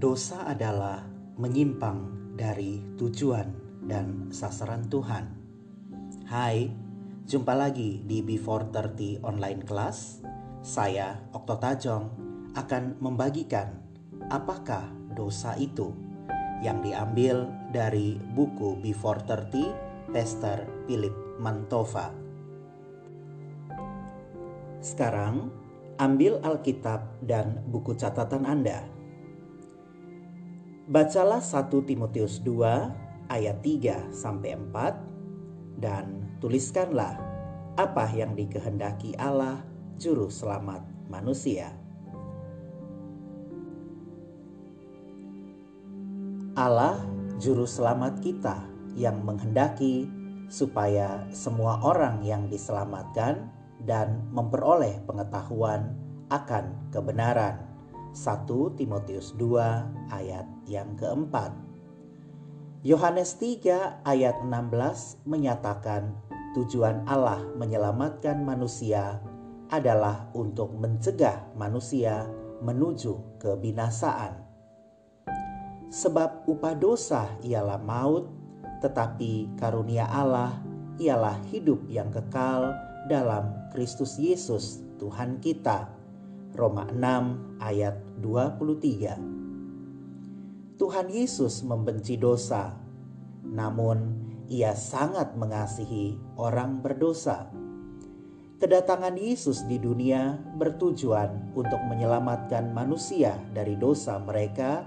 Dosa adalah menyimpang dari tujuan dan sasaran Tuhan. Hai, jumpa lagi di Before 30 online class. Saya, Okto Tajong, akan membagikan apakah dosa itu yang diambil dari buku Before 30 Pastor Philip Mantova. Sekarang, ambil Alkitab dan buku catatan Anda. Bacalah 1 Timotius 2 ayat 3 sampai 4 dan tuliskanlah apa yang dikehendaki Allah juru selamat manusia. Allah juru selamat kita yang menghendaki supaya semua orang yang diselamatkan dan memperoleh pengetahuan akan kebenaran 1 Timotius 2 ayat yang keempat. Yohanes 3 ayat 16 menyatakan tujuan Allah menyelamatkan manusia adalah untuk mencegah manusia menuju kebinasaan. Sebab upah dosa ialah maut, tetapi karunia Allah ialah hidup yang kekal dalam Kristus Yesus Tuhan kita Roma 6 ayat 23. Tuhan Yesus membenci dosa, namun ia sangat mengasihi orang berdosa. Kedatangan Yesus di dunia bertujuan untuk menyelamatkan manusia dari dosa mereka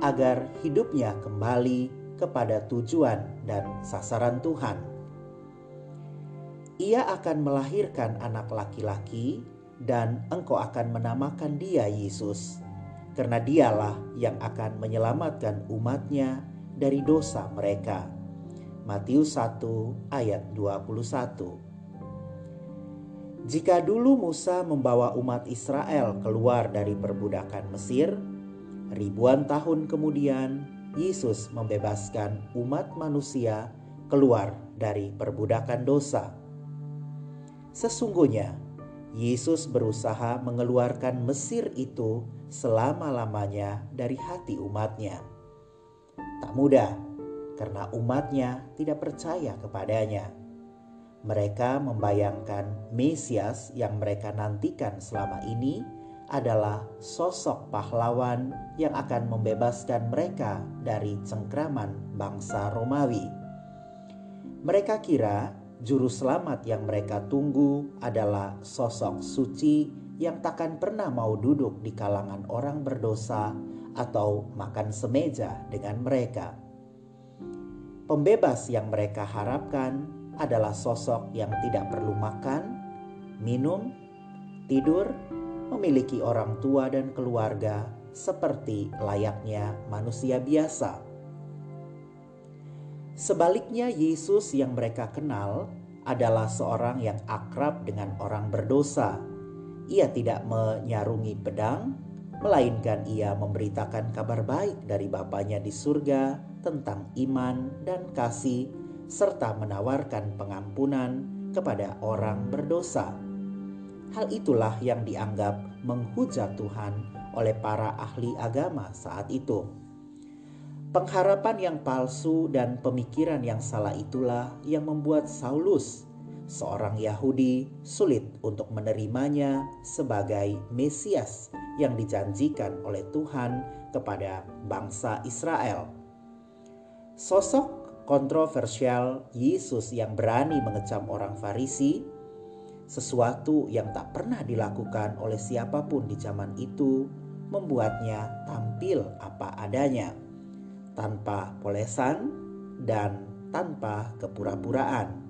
agar hidupnya kembali kepada tujuan dan sasaran Tuhan. Ia akan melahirkan anak laki-laki dan engkau akan menamakan dia Yesus, karena dialah yang akan menyelamatkan umatnya dari dosa mereka. Matius 1 ayat 21 Jika dulu Musa membawa umat Israel keluar dari perbudakan Mesir, ribuan tahun kemudian Yesus membebaskan umat manusia keluar dari perbudakan dosa. Sesungguhnya, Yesus berusaha mengeluarkan Mesir itu selama-lamanya dari hati umatnya. Tak mudah, karena umatnya tidak percaya kepadanya. Mereka membayangkan Mesias yang mereka nantikan selama ini adalah sosok pahlawan yang akan membebaskan mereka dari cengkraman bangsa Romawi. Mereka kira juru selamat yang mereka tunggu adalah sosok suci yang takkan pernah mau duduk di kalangan orang berdosa atau makan semeja dengan mereka. Pembebas yang mereka harapkan adalah sosok yang tidak perlu makan, minum, tidur, memiliki orang tua dan keluarga seperti layaknya manusia biasa. Sebaliknya, Yesus yang mereka kenal adalah seorang yang akrab dengan orang berdosa. Ia tidak menyarungi pedang, melainkan ia memberitakan kabar baik dari Bapaknya di surga tentang iman dan kasih, serta menawarkan pengampunan kepada orang berdosa. Hal itulah yang dianggap menghujat Tuhan oleh para ahli agama saat itu. Pengharapan yang palsu dan pemikiran yang salah itulah yang membuat Saulus, seorang Yahudi, sulit untuk menerimanya sebagai Mesias yang dijanjikan oleh Tuhan kepada bangsa Israel. Sosok kontroversial Yesus yang berani mengecam orang Farisi, sesuatu yang tak pernah dilakukan oleh siapa pun di zaman itu, membuatnya tampil apa adanya tanpa polesan dan tanpa kepura-puraan.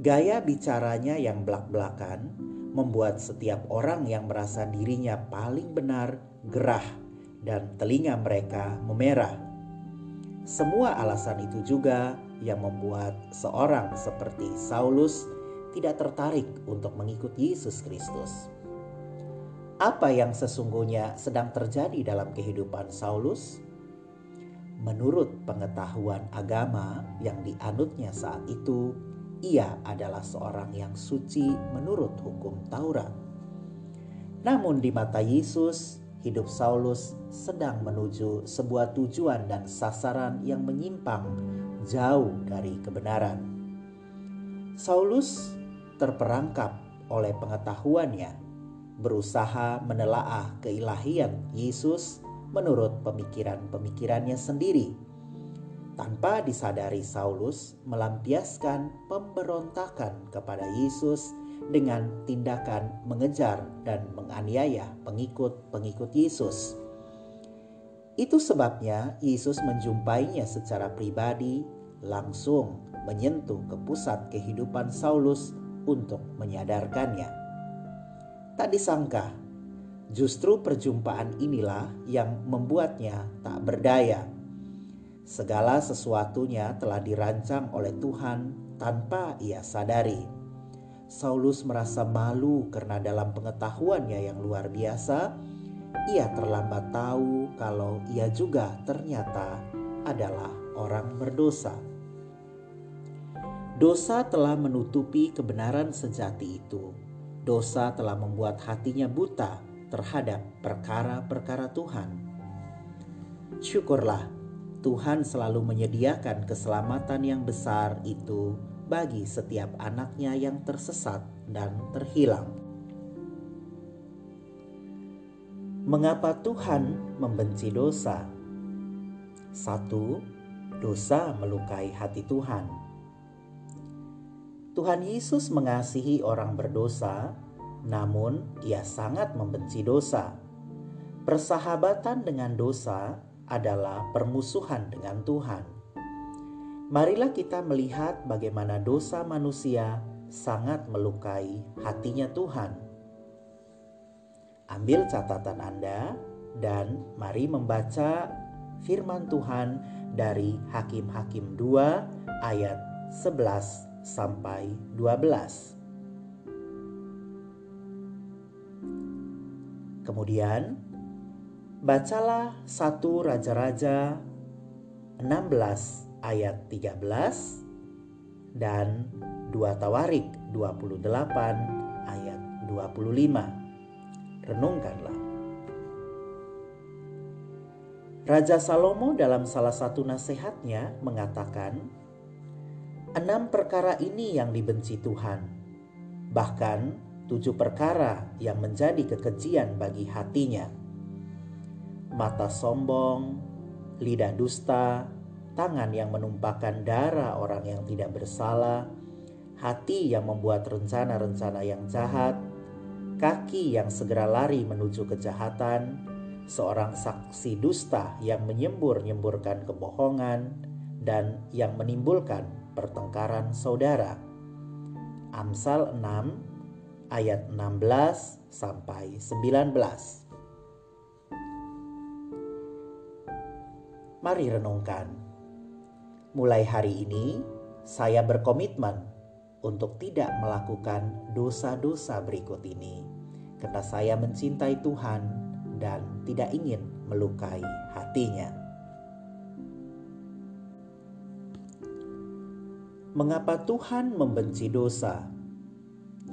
Gaya bicaranya yang belak-belakan membuat setiap orang yang merasa dirinya paling benar gerah dan telinga mereka memerah. Semua alasan itu juga yang membuat seorang seperti Saulus tidak tertarik untuk mengikut Yesus Kristus. Apa yang sesungguhnya sedang terjadi dalam kehidupan Saulus? Menurut pengetahuan agama yang dianutnya saat itu, ia adalah seorang yang suci menurut hukum Taurat. Namun di mata Yesus, hidup Saulus sedang menuju sebuah tujuan dan sasaran yang menyimpang jauh dari kebenaran. Saulus terperangkap oleh pengetahuannya, berusaha menelaah keilahian Yesus menurut pemikiran-pemikirannya sendiri. Tanpa disadari Saulus melampiaskan pemberontakan kepada Yesus dengan tindakan mengejar dan menganiaya pengikut-pengikut Yesus. Itu sebabnya Yesus menjumpainya secara pribadi, langsung menyentuh ke pusat kehidupan Saulus untuk menyadarkannya. Tak disangka, justru perjumpaan inilah yang membuatnya tak berdaya. Segala sesuatunya telah dirancang oleh Tuhan tanpa ia sadari. Saulus merasa malu karena dalam pengetahuannya yang luar biasa, ia terlambat tahu kalau ia juga ternyata adalah orang berdosa. Dosa telah menutupi kebenaran sejati itu. Dosa telah membuat hatinya buta terhadap perkara-perkara Tuhan. Syukurlah, Tuhan selalu menyediakan keselamatan yang besar itu bagi setiap anaknya yang tersesat dan terhilang. Mengapa Tuhan membenci dosa? Satu, dosa melukai hati Tuhan. Tuhan Yesus mengasihi orang berdosa, namun Ia sangat membenci dosa. Persahabatan dengan dosa adalah permusuhan dengan Tuhan. Marilah kita melihat bagaimana dosa manusia sangat melukai hatinya Tuhan. Ambil catatan Anda dan mari membaca firman Tuhan dari Hakim-hakim 2 ayat 11 sampai 12. Kemudian bacalah satu Raja-raja 16 ayat 13 dan dua Tawarik 28 ayat 25. Renungkanlah. Raja Salomo dalam salah satu nasihatnya mengatakan, Enam perkara ini yang dibenci Tuhan, bahkan tujuh perkara yang menjadi kekejian bagi hatinya: mata sombong, lidah dusta, tangan yang menumpahkan darah orang yang tidak bersalah, hati yang membuat rencana-rencana yang jahat, kaki yang segera lari menuju kejahatan, seorang saksi dusta yang menyembur-nyemburkan kebohongan, dan yang menimbulkan pertengkaran saudara. Amsal 6 ayat 16 sampai 19. Mari renungkan. Mulai hari ini saya berkomitmen untuk tidak melakukan dosa-dosa berikut ini karena saya mencintai Tuhan dan tidak ingin melukai hatinya. mengapa Tuhan membenci dosa.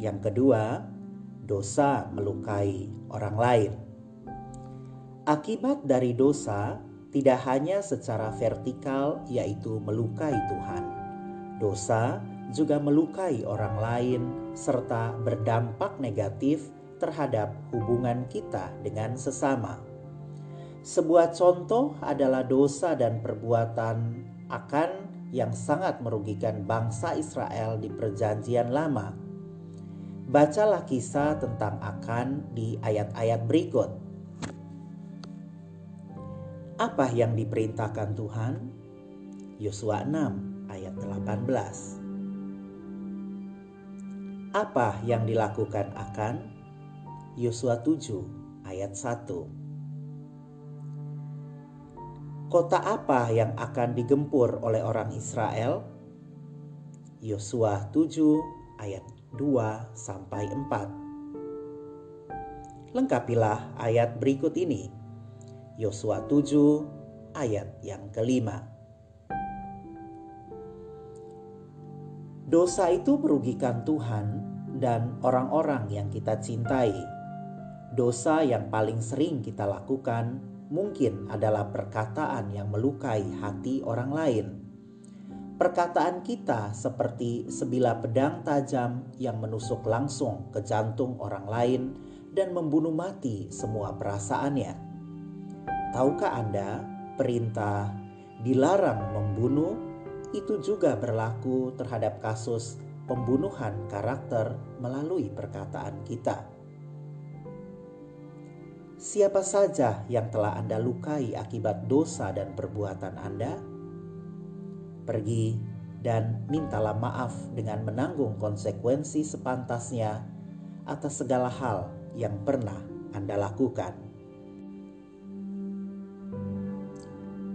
Yang kedua, dosa melukai orang lain. Akibat dari dosa tidak hanya secara vertikal, yaitu melukai Tuhan. Dosa juga melukai orang lain serta berdampak negatif terhadap hubungan kita dengan sesama. Sebuah contoh adalah dosa dan perbuatan akan yang sangat merugikan bangsa Israel di Perjanjian Lama. Bacalah kisah tentang Akan di ayat-ayat berikut. Apa yang diperintahkan Tuhan? Yosua 6 ayat 18. Apa yang dilakukan Akan? Yosua 7 ayat 1. Kota apa yang akan digempur oleh orang Israel? Yosua 7 ayat 2 sampai 4. Lengkapilah ayat berikut ini. Yosua 7 ayat yang kelima. Dosa itu merugikan Tuhan dan orang-orang yang kita cintai. dosa yang paling sering kita lakukan mungkin adalah perkataan yang melukai hati orang lain. Perkataan kita seperti sebilah pedang tajam yang menusuk langsung ke jantung orang lain dan membunuh mati semua perasaannya. Tahukah Anda, perintah dilarang membunuh itu juga berlaku terhadap kasus pembunuhan karakter melalui perkataan kita. Siapa saja yang telah Anda lukai akibat dosa dan perbuatan Anda, pergi dan mintalah maaf dengan menanggung konsekuensi sepantasnya atas segala hal yang pernah Anda lakukan.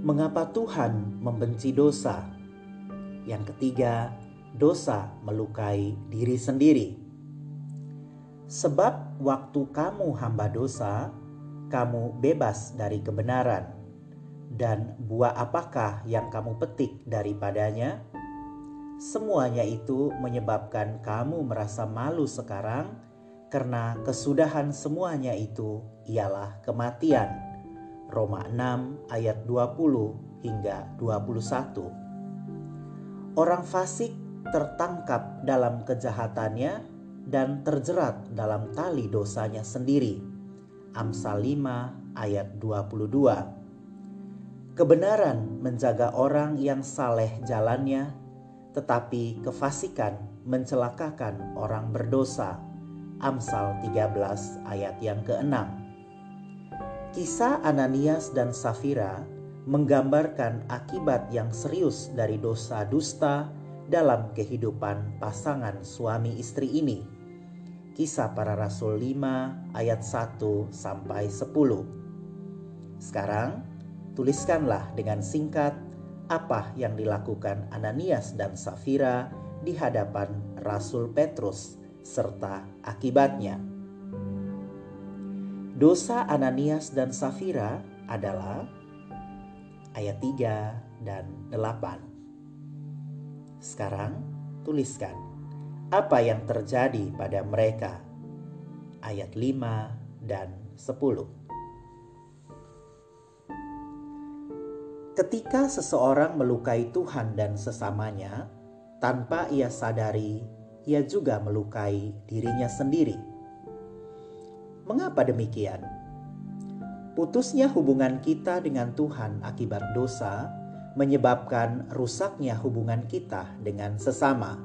Mengapa Tuhan membenci dosa? Yang ketiga, dosa melukai diri sendiri. Sebab waktu kamu hamba dosa, kamu bebas dari kebenaran. Dan buah apakah yang kamu petik daripadanya? Semuanya itu menyebabkan kamu merasa malu sekarang karena kesudahan semuanya itu ialah kematian. Roma 6 ayat 20 hingga 21. Orang fasik tertangkap dalam kejahatannya dan terjerat dalam tali dosanya sendiri. Amsal 5 ayat 22. Kebenaran menjaga orang yang saleh jalannya, tetapi kefasikan mencelakakan orang berdosa. Amsal 13 ayat yang ke-6. Kisah Ananias dan Safira menggambarkan akibat yang serius dari dosa dusta dalam kehidupan pasangan suami istri ini. Kisah para Rasul 5 ayat 1 sampai 10. Sekarang tuliskanlah dengan singkat apa yang dilakukan Ananias dan Safira di hadapan Rasul Petrus serta akibatnya. Dosa Ananias dan Safira adalah ayat 3 dan 8. Sekarang tuliskan apa yang terjadi pada mereka. Ayat 5 dan 10. Ketika seseorang melukai Tuhan dan sesamanya, tanpa ia sadari, ia juga melukai dirinya sendiri. Mengapa demikian? Putusnya hubungan kita dengan Tuhan akibat dosa menyebabkan rusaknya hubungan kita dengan sesama.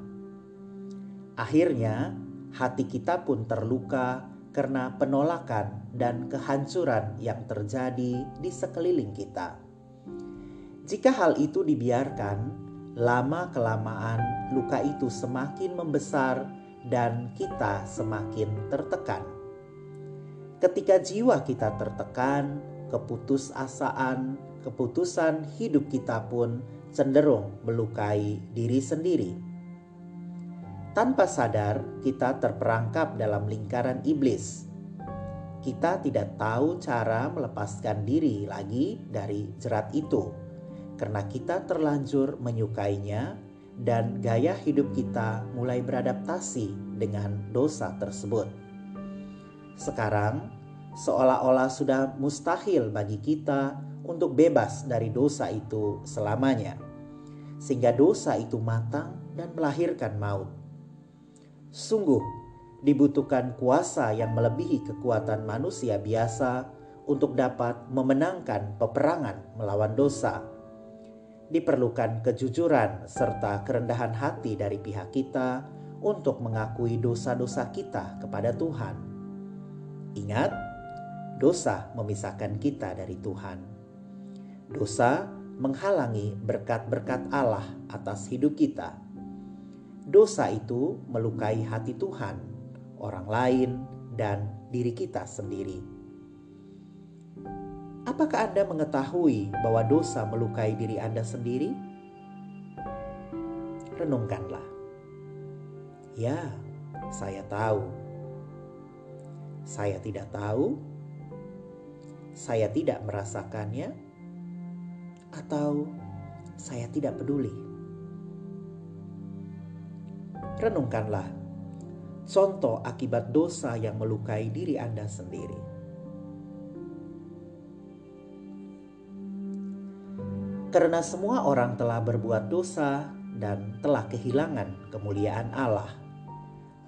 Akhirnya, hati kita pun terluka karena penolakan dan kehancuran yang terjadi di sekeliling kita. Jika hal itu dibiarkan, lama-kelamaan luka itu semakin membesar dan kita semakin tertekan. Ketika jiwa kita tertekan, keputusasaan keputusan hidup kita pun cenderung melukai diri sendiri. Tanpa sadar, kita terperangkap dalam lingkaran iblis. Kita tidak tahu cara melepaskan diri lagi dari jerat itu, karena kita terlanjur menyukainya, dan gaya hidup kita mulai beradaptasi dengan dosa tersebut. Sekarang, seolah-olah sudah mustahil bagi kita untuk bebas dari dosa itu selamanya, sehingga dosa itu matang dan melahirkan maut. Sungguh, dibutuhkan kuasa yang melebihi kekuatan manusia biasa untuk dapat memenangkan peperangan melawan dosa. Diperlukan kejujuran serta kerendahan hati dari pihak kita untuk mengakui dosa-dosa kita kepada Tuhan. Ingat, dosa memisahkan kita dari Tuhan. Dosa menghalangi berkat-berkat Allah atas hidup kita. Dosa itu melukai hati Tuhan, orang lain, dan diri kita sendiri. Apakah Anda mengetahui bahwa dosa melukai diri Anda sendiri? Renungkanlah. Ya, saya tahu. Saya tidak tahu. Saya tidak merasakannya atau saya tidak peduli. Renungkanlah, contoh akibat dosa yang melukai diri Anda sendiri. Karena semua orang telah berbuat dosa dan telah kehilangan kemuliaan Allah.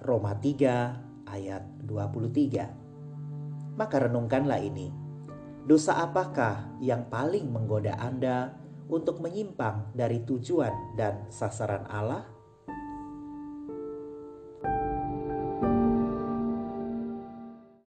Roma 3 ayat 23. Maka renungkanlah ini. Dosa apakah yang paling menggoda Anda untuk menyimpang dari tujuan dan sasaran Allah?